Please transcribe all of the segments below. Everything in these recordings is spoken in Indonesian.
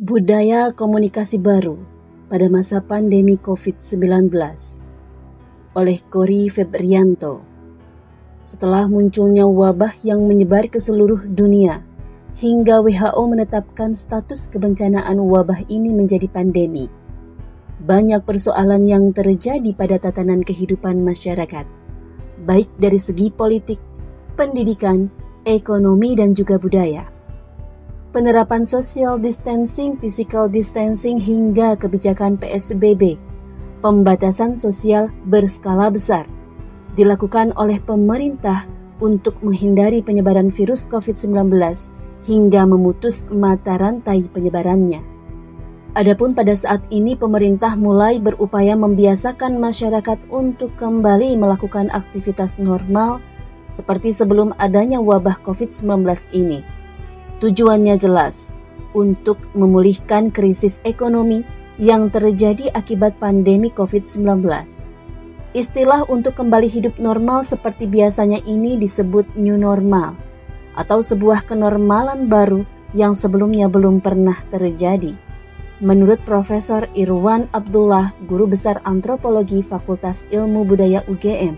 Budaya Komunikasi Baru pada Masa Pandemi COVID-19 oleh Kori Febrianto. Setelah munculnya wabah yang menyebar ke seluruh dunia, hingga WHO menetapkan status kebencanaan wabah ini menjadi pandemi, banyak persoalan yang terjadi pada tatanan kehidupan masyarakat, baik dari segi politik, pendidikan, ekonomi, dan juga budaya penerapan social distancing, physical distancing hingga kebijakan PSBB, pembatasan sosial berskala besar, dilakukan oleh pemerintah untuk menghindari penyebaran virus COVID-19 hingga memutus mata rantai penyebarannya. Adapun pada saat ini pemerintah mulai berupaya membiasakan masyarakat untuk kembali melakukan aktivitas normal seperti sebelum adanya wabah COVID-19 ini. Tujuannya jelas, untuk memulihkan krisis ekonomi yang terjadi akibat pandemi COVID-19. Istilah untuk kembali hidup normal seperti biasanya ini disebut new normal atau sebuah kenormalan baru yang sebelumnya belum pernah terjadi. Menurut Profesor Irwan Abdullah, Guru Besar Antropologi Fakultas Ilmu Budaya UGM,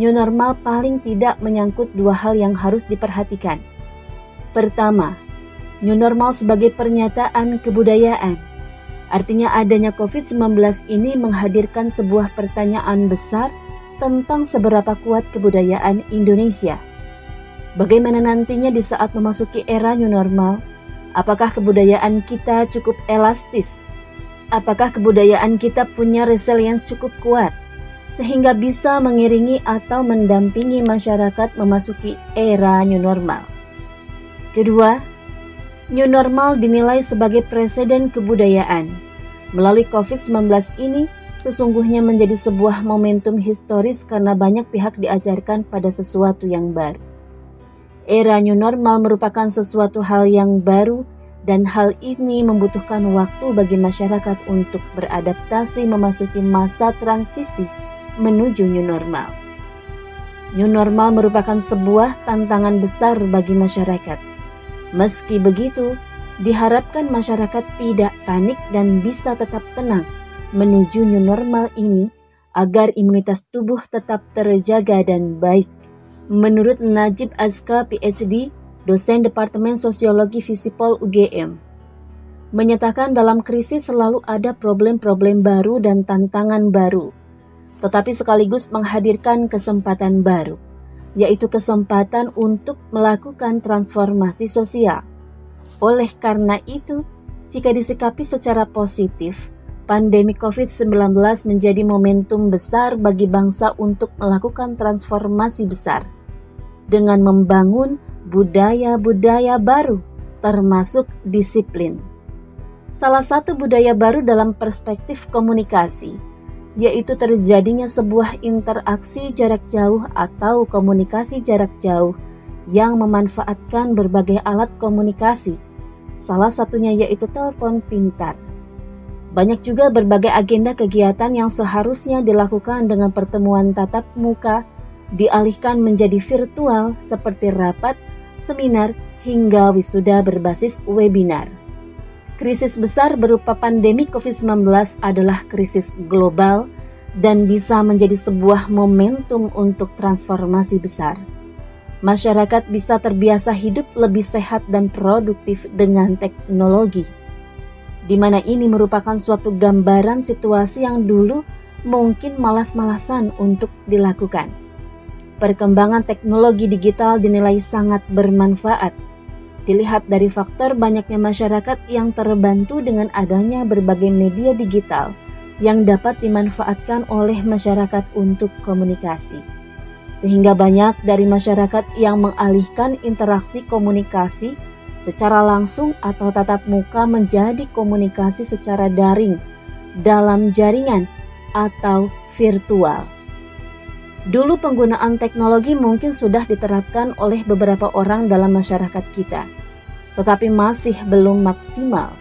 new normal paling tidak menyangkut dua hal yang harus diperhatikan, Pertama, new normal sebagai pernyataan kebudayaan. Artinya adanya COVID-19 ini menghadirkan sebuah pertanyaan besar tentang seberapa kuat kebudayaan Indonesia. Bagaimana nantinya di saat memasuki era new normal? Apakah kebudayaan kita cukup elastis? Apakah kebudayaan kita punya resilience cukup kuat sehingga bisa mengiringi atau mendampingi masyarakat memasuki era new normal? Kedua, new normal dinilai sebagai presiden kebudayaan. Melalui COVID-19 ini, sesungguhnya menjadi sebuah momentum historis karena banyak pihak diajarkan pada sesuatu yang baru. Era new normal merupakan sesuatu hal yang baru dan hal ini membutuhkan waktu bagi masyarakat untuk beradaptasi memasuki masa transisi menuju new normal. New normal merupakan sebuah tantangan besar bagi masyarakat Meski begitu, diharapkan masyarakat tidak panik dan bisa tetap tenang menuju new normal ini agar imunitas tubuh tetap terjaga dan baik. Menurut Najib Azka PhD, dosen Departemen Sosiologi Visipol UGM, menyatakan dalam krisis selalu ada problem-problem baru dan tantangan baru, tetapi sekaligus menghadirkan kesempatan baru yaitu kesempatan untuk melakukan transformasi sosial. Oleh karena itu, jika disikapi secara positif, pandemi COVID-19 menjadi momentum besar bagi bangsa untuk melakukan transformasi besar dengan membangun budaya-budaya baru, termasuk disiplin. Salah satu budaya baru dalam perspektif komunikasi yaitu terjadinya sebuah interaksi jarak jauh atau komunikasi jarak jauh yang memanfaatkan berbagai alat komunikasi, salah satunya yaitu telepon pintar. Banyak juga berbagai agenda kegiatan yang seharusnya dilakukan dengan pertemuan tatap muka dialihkan menjadi virtual seperti rapat, seminar, hingga wisuda berbasis webinar. Krisis besar berupa pandemi COVID-19 adalah krisis global dan bisa menjadi sebuah momentum untuk transformasi besar. Masyarakat bisa terbiasa hidup lebih sehat dan produktif dengan teknologi, di mana ini merupakan suatu gambaran situasi yang dulu mungkin malas-malasan untuk dilakukan. Perkembangan teknologi digital dinilai sangat bermanfaat Dilihat dari faktor banyaknya masyarakat yang terbantu dengan adanya berbagai media digital yang dapat dimanfaatkan oleh masyarakat untuk komunikasi. Sehingga banyak dari masyarakat yang mengalihkan interaksi komunikasi secara langsung atau tatap muka menjadi komunikasi secara daring dalam jaringan atau virtual. Dulu penggunaan teknologi mungkin sudah diterapkan oleh beberapa orang dalam masyarakat kita, tetapi masih belum maksimal.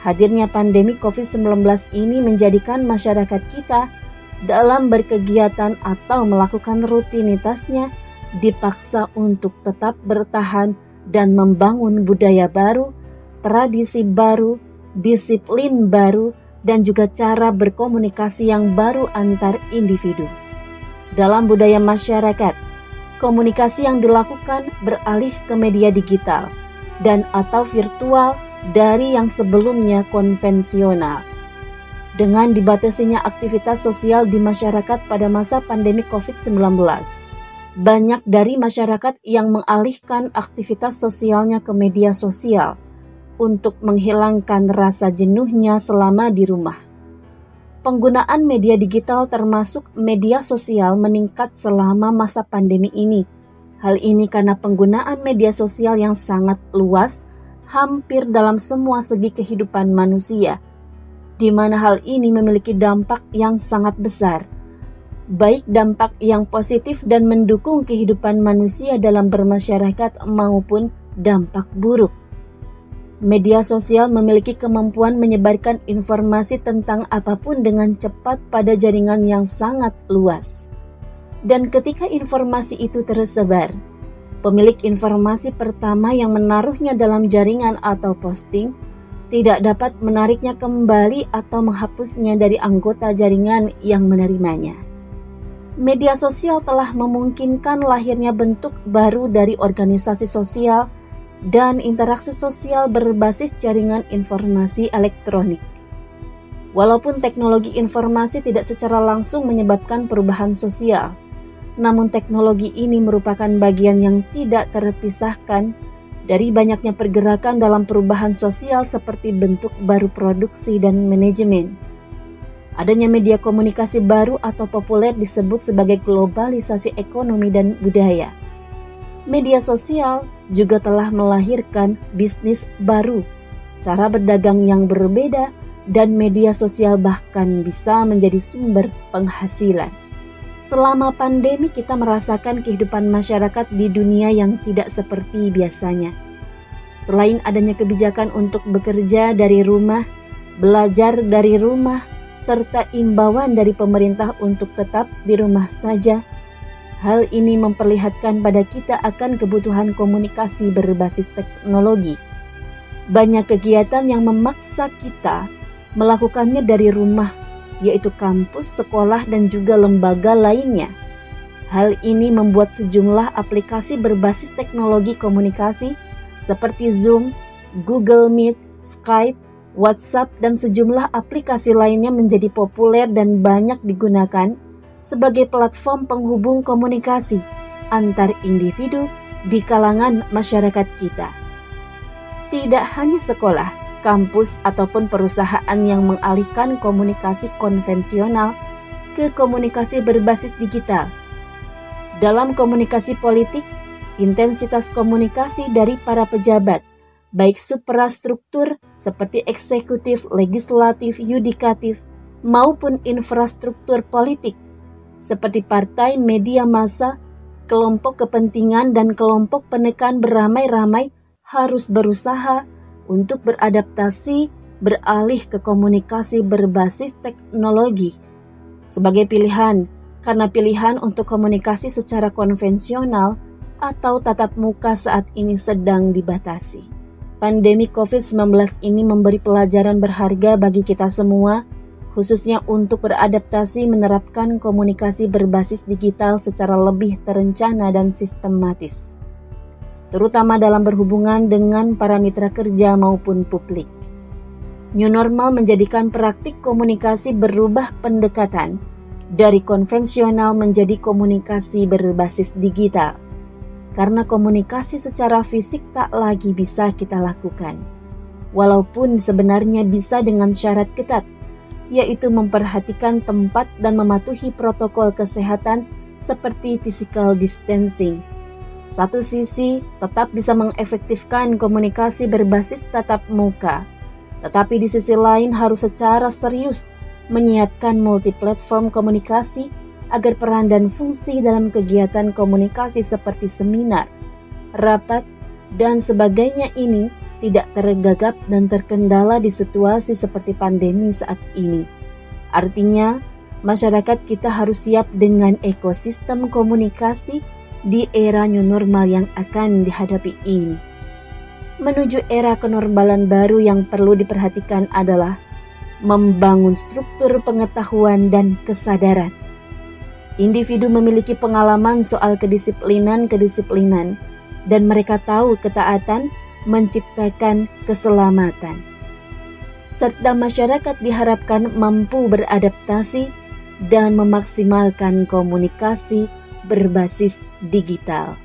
Hadirnya pandemi COVID-19 ini menjadikan masyarakat kita dalam berkegiatan atau melakukan rutinitasnya dipaksa untuk tetap bertahan dan membangun budaya baru tradisi baru, disiplin baru, dan juga cara berkomunikasi yang baru antar individu. Dalam budaya masyarakat, komunikasi yang dilakukan beralih ke media digital dan atau virtual dari yang sebelumnya konvensional. Dengan dibatasinya aktivitas sosial di masyarakat pada masa pandemi COVID-19, banyak dari masyarakat yang mengalihkan aktivitas sosialnya ke media sosial untuk menghilangkan rasa jenuhnya selama di rumah. Penggunaan media digital termasuk media sosial meningkat selama masa pandemi ini. Hal ini karena penggunaan media sosial yang sangat luas hampir dalam semua segi kehidupan manusia, di mana hal ini memiliki dampak yang sangat besar, baik dampak yang positif dan mendukung kehidupan manusia dalam bermasyarakat maupun dampak buruk. Media sosial memiliki kemampuan menyebarkan informasi tentang apa pun dengan cepat pada jaringan yang sangat luas. Dan ketika informasi itu tersebar, pemilik informasi pertama yang menaruhnya dalam jaringan atau posting tidak dapat menariknya kembali atau menghapusnya dari anggota jaringan yang menerimanya. Media sosial telah memungkinkan lahirnya bentuk baru dari organisasi sosial dan interaksi sosial berbasis jaringan informasi elektronik. Walaupun teknologi informasi tidak secara langsung menyebabkan perubahan sosial, namun teknologi ini merupakan bagian yang tidak terpisahkan dari banyaknya pergerakan dalam perubahan sosial seperti bentuk baru produksi dan manajemen. Adanya media komunikasi baru atau populer disebut sebagai globalisasi ekonomi dan budaya. Media sosial juga telah melahirkan bisnis baru, cara berdagang yang berbeda, dan media sosial bahkan bisa menjadi sumber penghasilan. Selama pandemi, kita merasakan kehidupan masyarakat di dunia yang tidak seperti biasanya. Selain adanya kebijakan untuk bekerja dari rumah, belajar dari rumah, serta imbauan dari pemerintah untuk tetap di rumah saja, Hal ini memperlihatkan pada kita akan kebutuhan komunikasi berbasis teknologi. Banyak kegiatan yang memaksa kita melakukannya dari rumah, yaitu kampus, sekolah, dan juga lembaga lainnya. Hal ini membuat sejumlah aplikasi berbasis teknologi komunikasi seperti Zoom, Google Meet, Skype, WhatsApp, dan sejumlah aplikasi lainnya menjadi populer dan banyak digunakan sebagai platform penghubung komunikasi antar individu di kalangan masyarakat kita. Tidak hanya sekolah, kampus, ataupun perusahaan yang mengalihkan komunikasi konvensional ke komunikasi berbasis digital. Dalam komunikasi politik, intensitas komunikasi dari para pejabat, baik suprastruktur seperti eksekutif, legislatif, yudikatif, maupun infrastruktur politik seperti partai, media massa, kelompok kepentingan, dan kelompok penekan beramai-ramai harus berusaha untuk beradaptasi beralih ke komunikasi berbasis teknologi sebagai pilihan karena pilihan untuk komunikasi secara konvensional atau tatap muka saat ini sedang dibatasi. Pandemi COVID-19 ini memberi pelajaran berharga bagi kita semua khususnya untuk beradaptasi menerapkan komunikasi berbasis digital secara lebih terencana dan sistematis, terutama dalam berhubungan dengan para mitra kerja maupun publik. New normal menjadikan praktik komunikasi berubah pendekatan dari konvensional menjadi komunikasi berbasis digital. Karena komunikasi secara fisik tak lagi bisa kita lakukan. Walaupun sebenarnya bisa dengan syarat ketat, yaitu memperhatikan tempat dan mematuhi protokol kesehatan seperti physical distancing. Satu sisi tetap bisa mengefektifkan komunikasi berbasis tatap muka, tetapi di sisi lain harus secara serius menyiapkan multiplatform komunikasi agar peran dan fungsi dalam kegiatan komunikasi seperti seminar, rapat, dan sebagainya ini tidak tergagap dan terkendala di situasi seperti pandemi saat ini. Artinya, masyarakat kita harus siap dengan ekosistem komunikasi di era new normal yang akan dihadapi ini. menuju era kenormalan baru yang perlu diperhatikan adalah membangun struktur pengetahuan dan kesadaran. Individu memiliki pengalaman soal kedisiplinan-kedisiplinan dan mereka tahu ketaatan menciptakan keselamatan. Serta masyarakat diharapkan mampu beradaptasi dan memaksimalkan komunikasi berbasis digital.